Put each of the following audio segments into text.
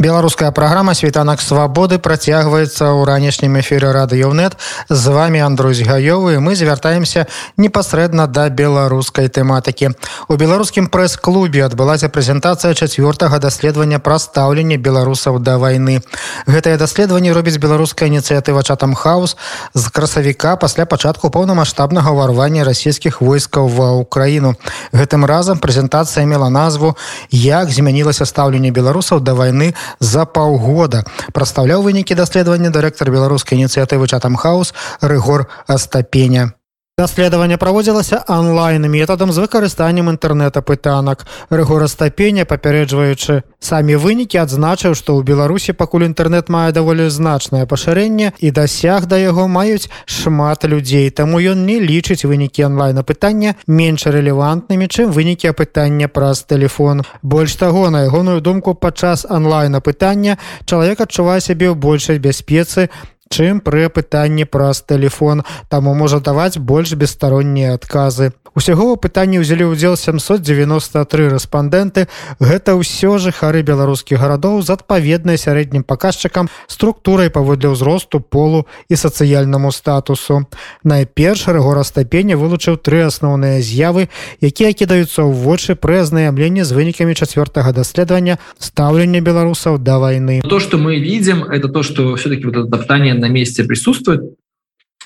Беларуская праграма світанак свабоды працягваецца ў ранішнім эфіры радыёнет з вами Андрусь гаёвы мы звяртаемся непасрэдна да беларускай тэматыкі. У беларускім прэс-клубе адбылася прэзентацыя чацвёртага даследавання пра стаўленне беларусаў да вайны. Гэтае даследаванне робіць беларуская ініцыятыва Chatham House з красавіка пасля пачатку поўнамасштабнага ўварвання расійскіх войскаў ва ўкраіну. Гэтым разам прэзентацыя мела назву як змянілася стаўленне беларусаў да вайны за паўгода прадстаўляў вынікі даследавання дырэктар беларускай ініцыятывы чатам хаус рыгор астапеня даследаванне праводзілася онлайн метадам з выкарыстаннем інтэрнэта пытанак рэгора стапеня папярэджваючы самі вынікі адзначыў што ў беларусі пакуль інтэрнэт мае даволі значнае пашырэнне і дасяг да яго маюць шмат людзей таму ён не лічыць вынікі онлайна пытання менш рэлевантнымі чым вынікі апытання праз телефон больш таго на ягоную думку падчас онлайна пытання чалавек адчувае сябе ў большай бяспецы чым пры пытанні праз телефон таму можа даваць больш бесстароннія адказы. Усяго пытанні ўзялі ўдзел 793 рэспандэнты. Гэта ўсё жыхары беларускіх гарадоў з адпаведнай сярэднім паказчыкам структурай паводле ўзросту полу і сацыяльнаму статусу. Найперш рэгора стапеня вылучыў тры асноўныя з'явы якія кідаюцца ў вочы пры азнаяўленні з вынікамі чацвёртага даследавання стаўлення беларусаў да войны то что мы видим это то что все-таки вот это топтание на месте присутствует.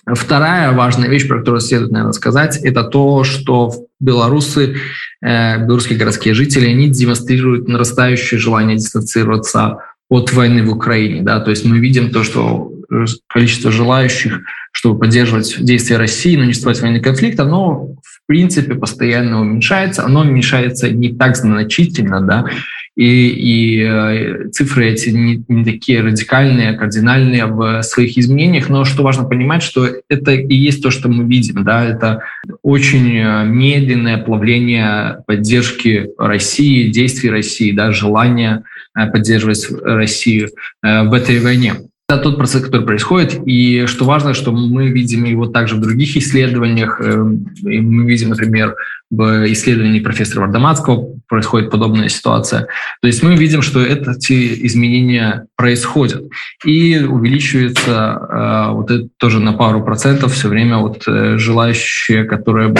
Вторая важная вещь, про которую следует, наверное, сказать, это то, что белорусы, э, белорусские городские жители, они демонстрируют нарастающее желание дистанцироваться от войны в Украине. Да? То есть мы видим то, что количество желающих, чтобы поддерживать действия России, но не строить военный конфликт, оно в принципе постоянно уменьшается. Оно уменьшается не так значительно, да, и, и э, цифры эти не, не такие радикальные, кардинальные в своих изменениях, но что важно понимать, что это и есть то, что мы видим, да, это очень э, медленное плавление поддержки России, действий России, да, желание э, поддерживать Россию в этой войне. Это тот процесс, который происходит, и что важно, что мы видим его также в других исследованиях. И мы видим, например, в исследовании профессора Вардаматского происходит подобная ситуация. То есть мы видим, что эти изменения происходят. И увеличивается э, вот это тоже на пару процентов все время вот э, желающие, которые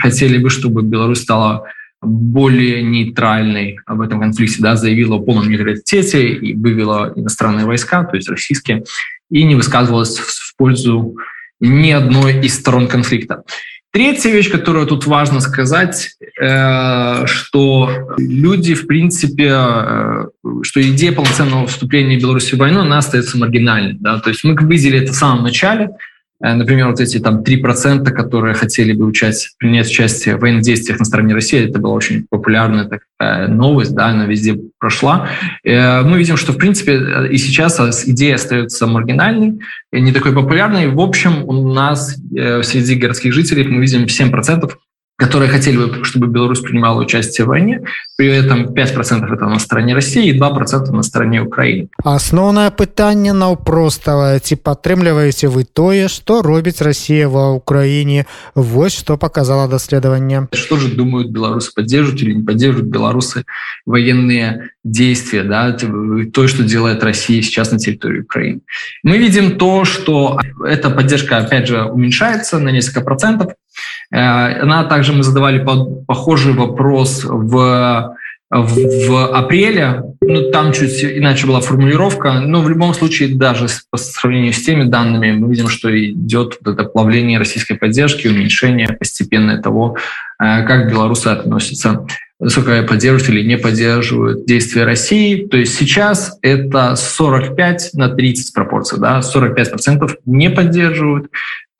хотели бы, чтобы Беларусь стала более нейтральной в этом конфликте, да, заявила о полном нейтралитете и вывела иностранные войска, то есть российские, и не высказывалась в пользу ни одной из сторон конфликта. Третья вещь, которую тут важно сказать, э, что люди, в принципе, э, что идея полноценного вступления Беларуси в войну, она остается маргинальной. Да? То есть мы видели это в самом начале, например, вот эти там 3%, которые хотели бы учать, принять участие в военных действиях на стороне России, это была очень популярная такая новость, да, она везде прошла. Э, мы видим, что, в принципе, и сейчас идея остается маргинальной, не такой популярной. В общем, у нас э, среди городских жителей мы видим 7% которые хотели бы, чтобы Беларусь принимала участие в войне. При этом 5% это на стороне России и 2% на стороне Украины. Основное пытание наўпростава ці падтрымліваеце вы тое что робіць Россия ва Украине вот что показало даследаванне что же думают белорусы поддерживают или не поддерживают белорусы военные действия да то что делает Россия сейчас на территории Украины мы видим то что эта поддержка опять же уменьшается на несколько процентов Э, она также мы задавали похожий вопрос в в апреле, ну, там чуть иначе была формулировка, но в любом случае, даже по сравнению с теми данными, мы видим, что идет вот это плавление российской поддержки, уменьшение постепенное того, э, как белорусы относятся, насколько поддерживают или не поддерживают действия России. То есть сейчас это 45 на 30 пропорция, да, 45% не поддерживают,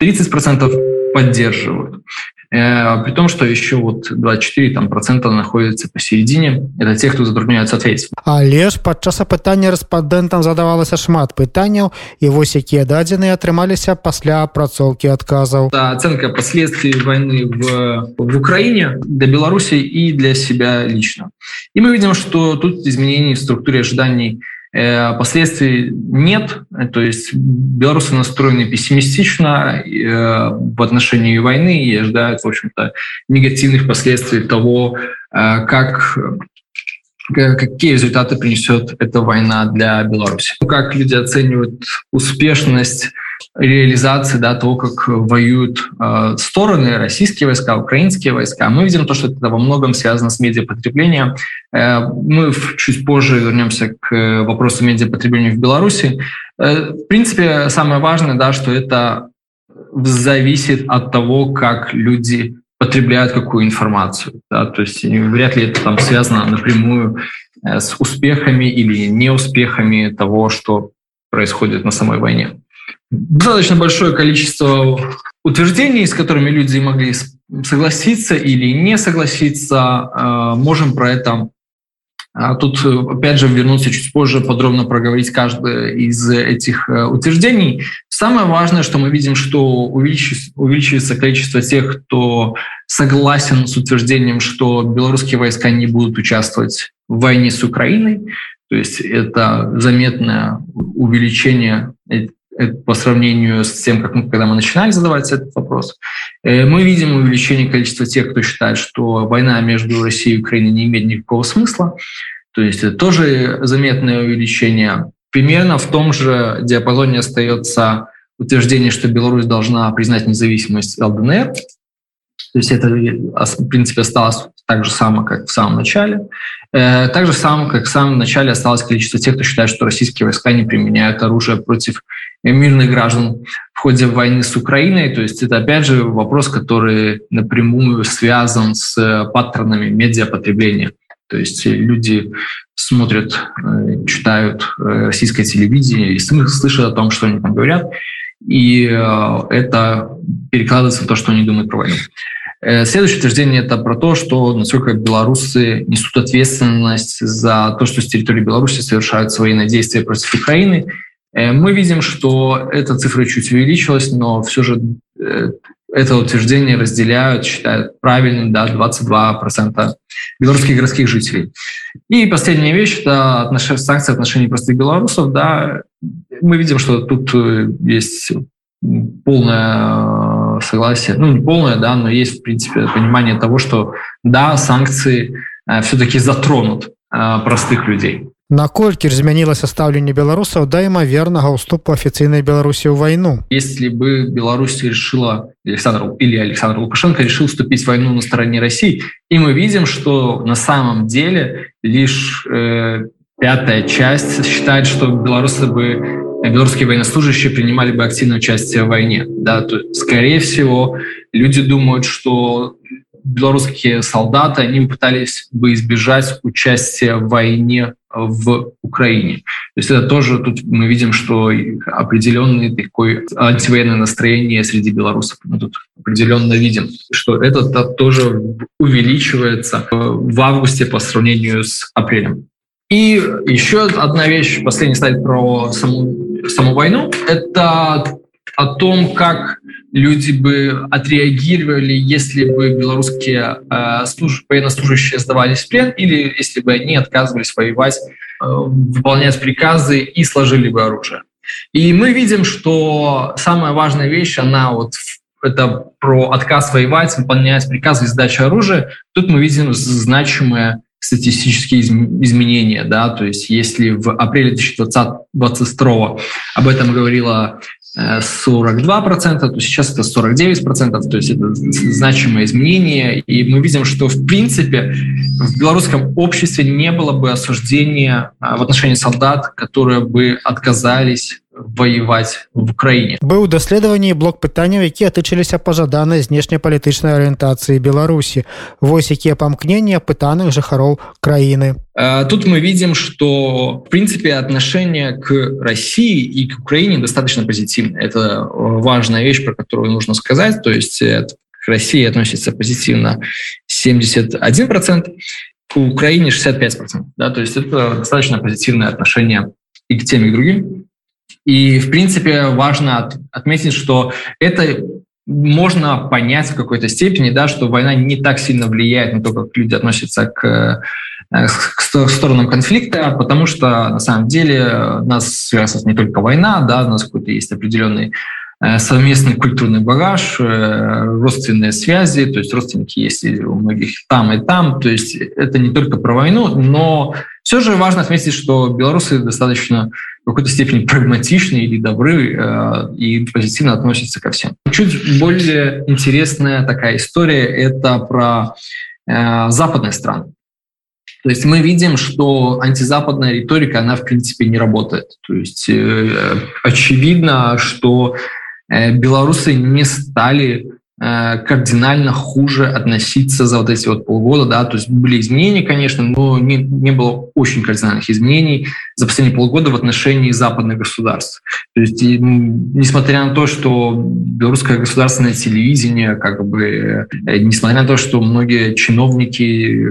30% поддерживают. Э, при том, что еще вот 24 там, процента находится посередине. Это те, кто затрудняются ответить. Але ж падчас апытання рэспандэнтам задавалася шмат пытанняў і вось якія дадзеныя атрымаліся пасля апрацоўкі адказаў. Да, оценка последствий войны в, в Украине для Беларуси и для себя лично. И мы видим, что тут изменений в структуре ожиданий Э, последствий нет, то есть белорусы настроены пессимистично э, в отношении войны и ожидают, в общем-то, негативных последствий того, э, как какие результаты принесет эта война для Беларуси. Как люди оценивают успешность реализации да, того, как воюют э, стороны, российские войска, украинские войска. Мы видим то, что это во многом связано с медиапотреблением. Э, мы чуть позже вернемся к вопросу медиапотребления в Беларуси. Э, в принципе, самое важное, да, что это зависит от того, как люди потребляют какую информацию. Да? То есть вряд ли это там связано напрямую э, с успехами или неуспехами того, что происходит на самой войне. Достаточно большое количество утверждений, с которыми люди могли согласиться или не согласиться. Э, можем про это а тут, опять же, вернуться чуть позже, подробно проговорить каждое из этих э, утверждений. Самое важное, что мы видим, что увеличивается количество тех, кто согласен с утверждением, что белорусские войска не будут участвовать в войне с Украиной. То есть это заметное увеличение по сравнению с тем, как мы, когда мы начинали задавать этот вопрос. Э, мы видим увеличение количества тех, кто считает, что война между Россией и Украиной не имеет никакого смысла. То есть это тоже заметное увеличение. Примерно в том же диапазоне остается утверждение, что Беларусь должна признать независимость ЛДНР. То есть это, в принципе, осталось так же самое, как в самом начале. Э, так же самое, как в самом начале осталось количество тех, кто считает, что российские войска не применяют оружие против мирных граждан в ходе войны с Украиной. То есть это, опять же, вопрос, который напрямую связан с паттернами медиапотребления. То есть люди смотрят, э, читают э, российское телевидение и слышат о том, что они там говорят, и э, это перекладывается в то, что они думают про войну. Следующее утверждение это про то, что насколько белорусы несут ответственность за то, что с территории Беларуси совершаются военные действия против Украины, Э, мы видим, что эта цифра чуть увеличилась, но все же э, это утверждение разделяют, считают правильным, да, 22% белорусских городских жителей. И последняя вещь – это отнош... санкции в отношении простых белорусов. Да. Мы видим, что тут э, есть полное согласие, ну не полное, да, но есть, в принципе, понимание того, что да, санкции все-таки затронут простых людей. Наколькі ж змянілася стаўленне беларусаў да імавернага ўступу афіцыйнай беларусі ў вайну если бы Беларусь решила Александр или Александр Лукашенко решил вступить в войну на стороне России и мы видим что на самом деле лишь э, пятая часть считает что белорусы бы белорусские военнослужащие принимали бы активное участие в войне да то скорее всего люди думают что белорусские солдаты они пытались бы избежать участия в войне в Украине. То есть это тоже тут мы видим, что определенное такое антивоенное настроение среди белорусов. Мы тут определенно видим, что это тоже увеличивается в августе по сравнению с апрелем. И еще одна вещь, последний слайд про саму, саму войну, это о том, как люди бы отреагировали, если бы белорусские э, служ... военнослужащие сдавались в плен, или если бы они отказывались воевать, э, выполнять приказы и сложили бы оружие. И мы видим, что самая важная вещь, она вот это про отказ воевать, выполнять приказы и сдачу оружия. Тут мы видим значимые статистические изменения, да, то есть если в апреле 2022 об этом говорила 42%, то сейчас это 49%, то есть это значимое изменение. И мы видим, что в принципе в белорусском обществе не было бы осуждения а, в отношении солдат, которые бы отказались воеваць в Украіне быў даследаванні блок пытанняў якія тычыліся пажаданай знешнепалітычнай арыентацыі Беларусі вось якія памкнення пытаных жыхароў краіны тут мы видим что в принципе отношение к России и к Украине достаточно позитивно это важная вещь про которую нужно сказать то есть к России относится позитивно 71 процент к Украине 65 процентов да, то есть это достаточно позитивное отношение и к тем и к другим и, в принципе, важно отметить, что это можно понять в какой-то степени, да, что война не так сильно влияет на то, как люди относятся к к сторонам конфликта, потому что на самом деле нас связывает не только война, да, у нас какой-то есть определенный Э, совместный культурный багаж, э, родственные связи, то есть родственники есть у многих там и там, то есть это не только про войну, но все же важно отметить, что белорусы достаточно в какой-то степени прагматичны или добры э, и позитивно относятся ко всем. Чуть более интересная такая история — это про западные страны. То есть мы видим, что антизападная риторика, она в принципе не работает. То есть э, очевидно, что Э, белорусы не стали э, кардинально хуже относиться за вот эти вот полгода, да, то есть были изменения, конечно, но не, не было очень кардинальных изменений за последние полгода в отношении западных государств. То есть, и, несмотря на то, что белорусское государственное телевидение, как бы, э, несмотря на то, что многие чиновники,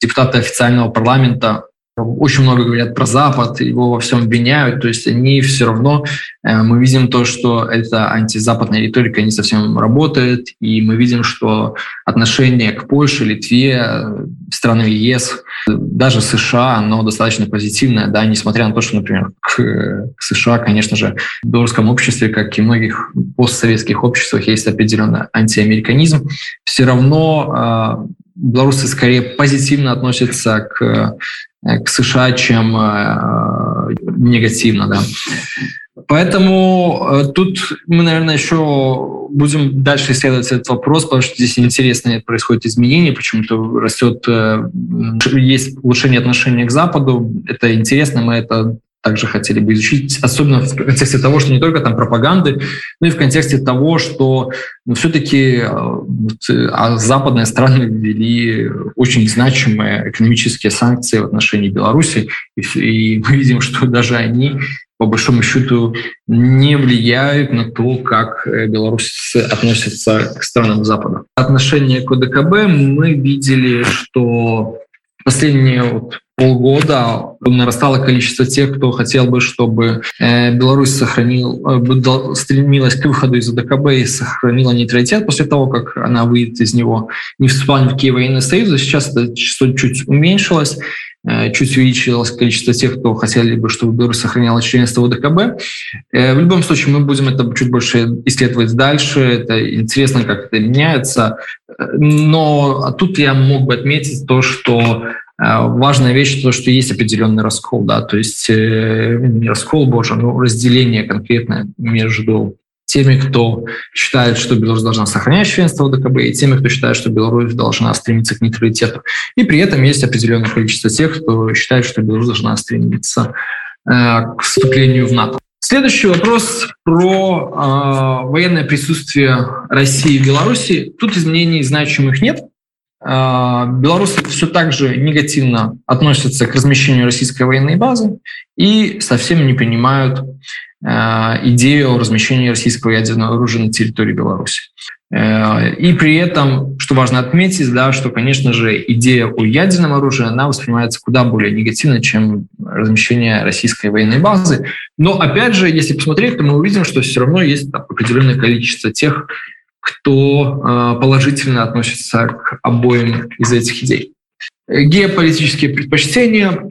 депутаты официального парламента очень много говорят про Запад, его во всем обвиняют, то есть они все равно, э, мы видим то, что эта антизападная риторика не совсем работает, и мы видим, что отношение к Польше, Литве, странам ЕС, даже США, оно достаточно позитивное, да, несмотря на то, что, например, к, США, конечно же, в белорусском обществе, как и многих постсоветских обществах, есть определенный антиамериканизм, все равно э, белорусы скорее позитивно относятся к Э, к США, чем э, негативно. Да. Поэтому э, тут мы, наверное, еще будем дальше исследовать этот вопрос, потому что здесь интересные происходят изменения, почему-то растет, есть улучшение отношения к Западу. Это интересно, мы это также хотели бы изучить, особенно в контексте того, что не только там пропаганды, но и в контексте того, что ну, все-таки э, вот, а западные страны ввели очень значимые экономические санкции в отношении Беларуси, и, и мы видим, что даже они по большому счету не влияют на то, как э, белорусы относятся к странам Запада. Отношение к ОДКБ мы видели, что последние вот полгода нарастало количество тех, кто хотел бы, чтобы э, Беларусь сохранил, э, стремилась к выходу из ОДКБ и сохранила нейтралитет после того, как она выйдет из него, не вступала в какие военные союзы. Сейчас это число чуть уменьшилось чуть увеличилось количество тех, кто хотели бы, чтобы Беларусь сохраняла членство в ОДКБ. В любом случае, мы будем это чуть больше исследовать дальше. Это интересно, как это меняется. Но тут я мог бы отметить то, что Э, важная вещь то, что есть определенный раскол, да, то есть э, не раскол, боже, но разделение конкретное между теми, кто считает, что Беларусь должна сохранять членство в ДКБ, и теми, кто считает, что Беларусь должна стремиться к нейтралитету. И при этом есть определенное количество тех, кто считает, что Беларусь должна стремиться э, к вступлению в НАТО. Следующий вопрос про э, военное присутствие России в Беларуси. Тут изменений значимых нет. А, белорусы все так же негативно относятся к размещению российской военной базы и совсем не принимают а, идею о размещении российского ядерного оружия на территории Беларуси. А, и при этом, что важно отметить, да, что, конечно же, идея о ядерном оружии, она воспринимается куда более негативно, чем размещение российской военной базы. Но, опять же, если посмотреть, то мы увидим, что все равно есть определенное количество тех кто э, положительно относится к обоим из этих идей. Геополитические предпочтения.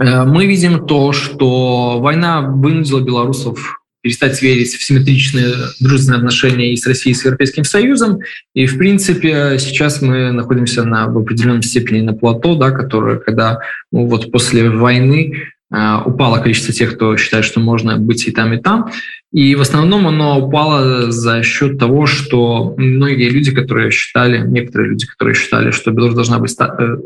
Э, мы видим то, что война вынудила белорусов перестать верить в симметричные дружественные отношения и с Россией, и с Европейским Союзом. И, в принципе, сейчас мы находимся на, в определенной степени на плато, да, которое, когда ну, вот после войны Э, упало количество тех, кто считает, что можно быть и там, и там. И в основном оно упало за счет того, что многие люди, которые считали, некоторые люди, которые считали, что Беларусь должна быть э,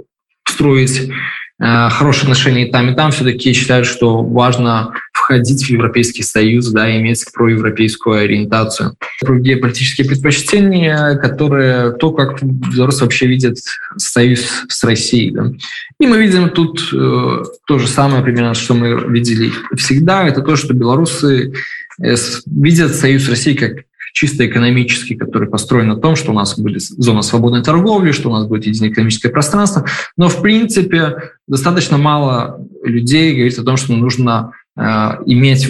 строить хорошие отношения и там, и там, все-таки считают, что важно входить в Европейский Союз, да, иметь проевропейскую ориентацию. Другие политические предпочтения, которые то, как белорусы вообще видят союз с Россией. Да. И мы видим тут э, то же самое примерно, что мы видели всегда, это то, что белорусы э, видят союз с Россией как чисто экономический, который построен на том, что у нас будет зона свободной торговли, что у нас будет единое экономическое пространство. Но, в принципе, достаточно мало людей говорит о том, что нужно э, иметь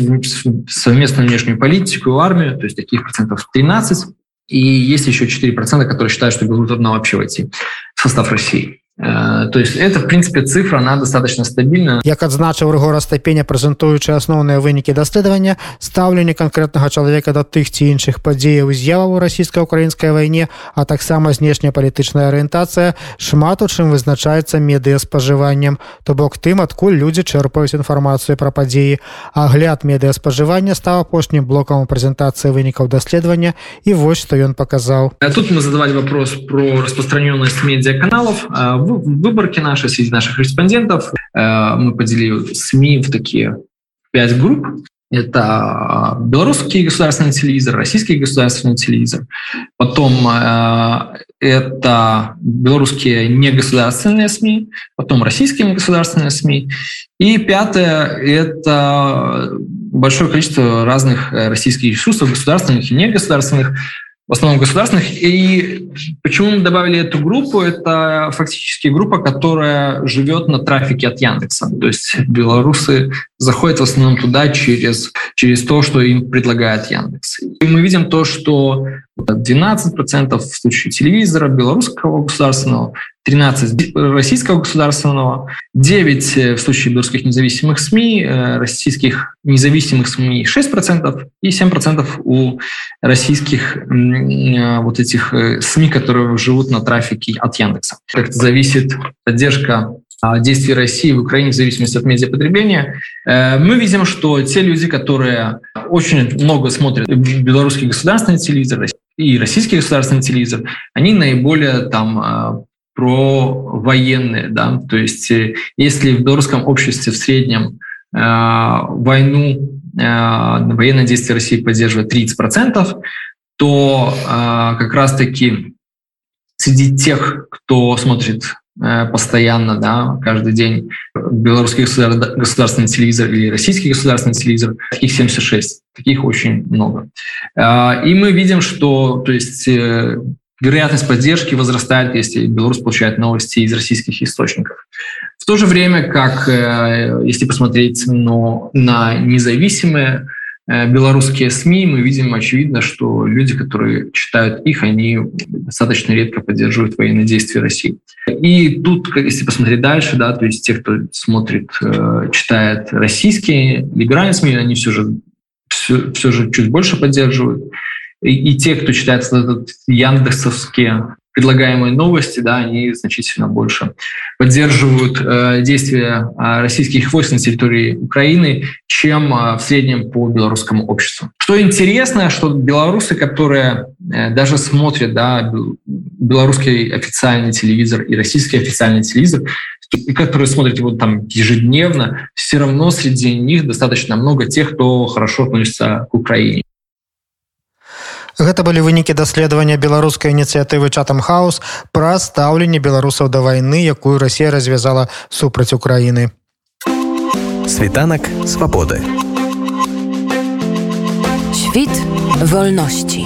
совместную внешнюю политику армию, то есть таких процентов 13. И есть еще 4%, которые считают, что Беларусь должна вообще войти в состав России. То есть это в принципе цифра она достаточно стабильна. Як адзначыў рыгора стапеня прэзентуючы асноўныя вынікі даследавання стаўленне канкрэтнага чалавека да тых ці іншых падзеяў з'яваў у расійска-украінскай вайне а таксама знешняя палітычная арыентацыя шмат у чым вызначаецца медыа спажываннем то бок тым адкуль людзі чэрпаюць інфармацыю пра падзеі. Агляд медыа спажывання стаў апошнім блокам прэзентацыі вынікаў даследавання і вось што ён паказаў. Тут мы задавали вопрос про распространенность медиаканалов в выборке нашей среди наших респондентов э, мы поделили СМИ в такие пять групп. Это белорусский государственный телевизор, российский государственный телевизор, потом э, это белорусские негосударственные СМИ, потом российские негосударственные СМИ, и пятое – это большое количество разных российских ресурсов, государственных и негосударственных, в основном государственных. И почему мы добавили эту группу? Это фактически группа, которая живет на трафике от Яндекса. То есть белорусы заходят в основном туда через, через то, что им предлагает Яндекс. И мы видим то, что 12% в случае телевизора белорусского государственного, 13 российского государственного, 9 э, в случае белорусских независимых СМИ, э, российских независимых СМИ 6% и 7% у российских э, вот этих СМИ, которые живут на трафике от Яндекса. Как зависит поддержка действий России в Украине в зависимости от медиапотребления, мы видим, что те люди, которые очень много смотрят белорусский государственный телевизор и российский государственный телевизор, они наиболее там про военные, да, то есть э, если в белорусском обществе в среднем э, войну, э, военные действия России поддерживает 30%, то э, как раз-таки среди тех, кто смотрит э, постоянно, да, каждый день белорусский государственный телевизор или российский государственный телевизор, таких 76, таких очень много. Э, и мы видим, что то есть вероятность поддержки возрастает, если Беларусь получает новости из российских источников. В то же время, как э, если посмотреть но на независимые э, белорусские СМИ, мы видим очевидно, что люди, которые читают их, они достаточно редко поддерживают военные действия России. И тут, если посмотреть дальше, да, то есть те, кто смотрит, э, читает российские либеральные СМИ, они все же все, все же чуть больше поддерживают и, те, кто читает яндексовские предлагаемые новости, да, они значительно больше поддерживают э, действия э, российских войск на территории Украины, чем э, в среднем по белорусскому обществу. Что интересно, что белорусы, которые э, даже смотрят да, белорусский официальный телевизор и российский официальный телевизор, и которые смотрят его там ежедневно, все равно среди них достаточно много тех, кто хорошо относится к Украине. Гэта былі вынікі даследавання беларускай ініцыятывы чатам хаус пра стаўленне беларусаў да вайны, якую Росія развязала супраць Украіны. Світанак свабоды. Світ вольнасці.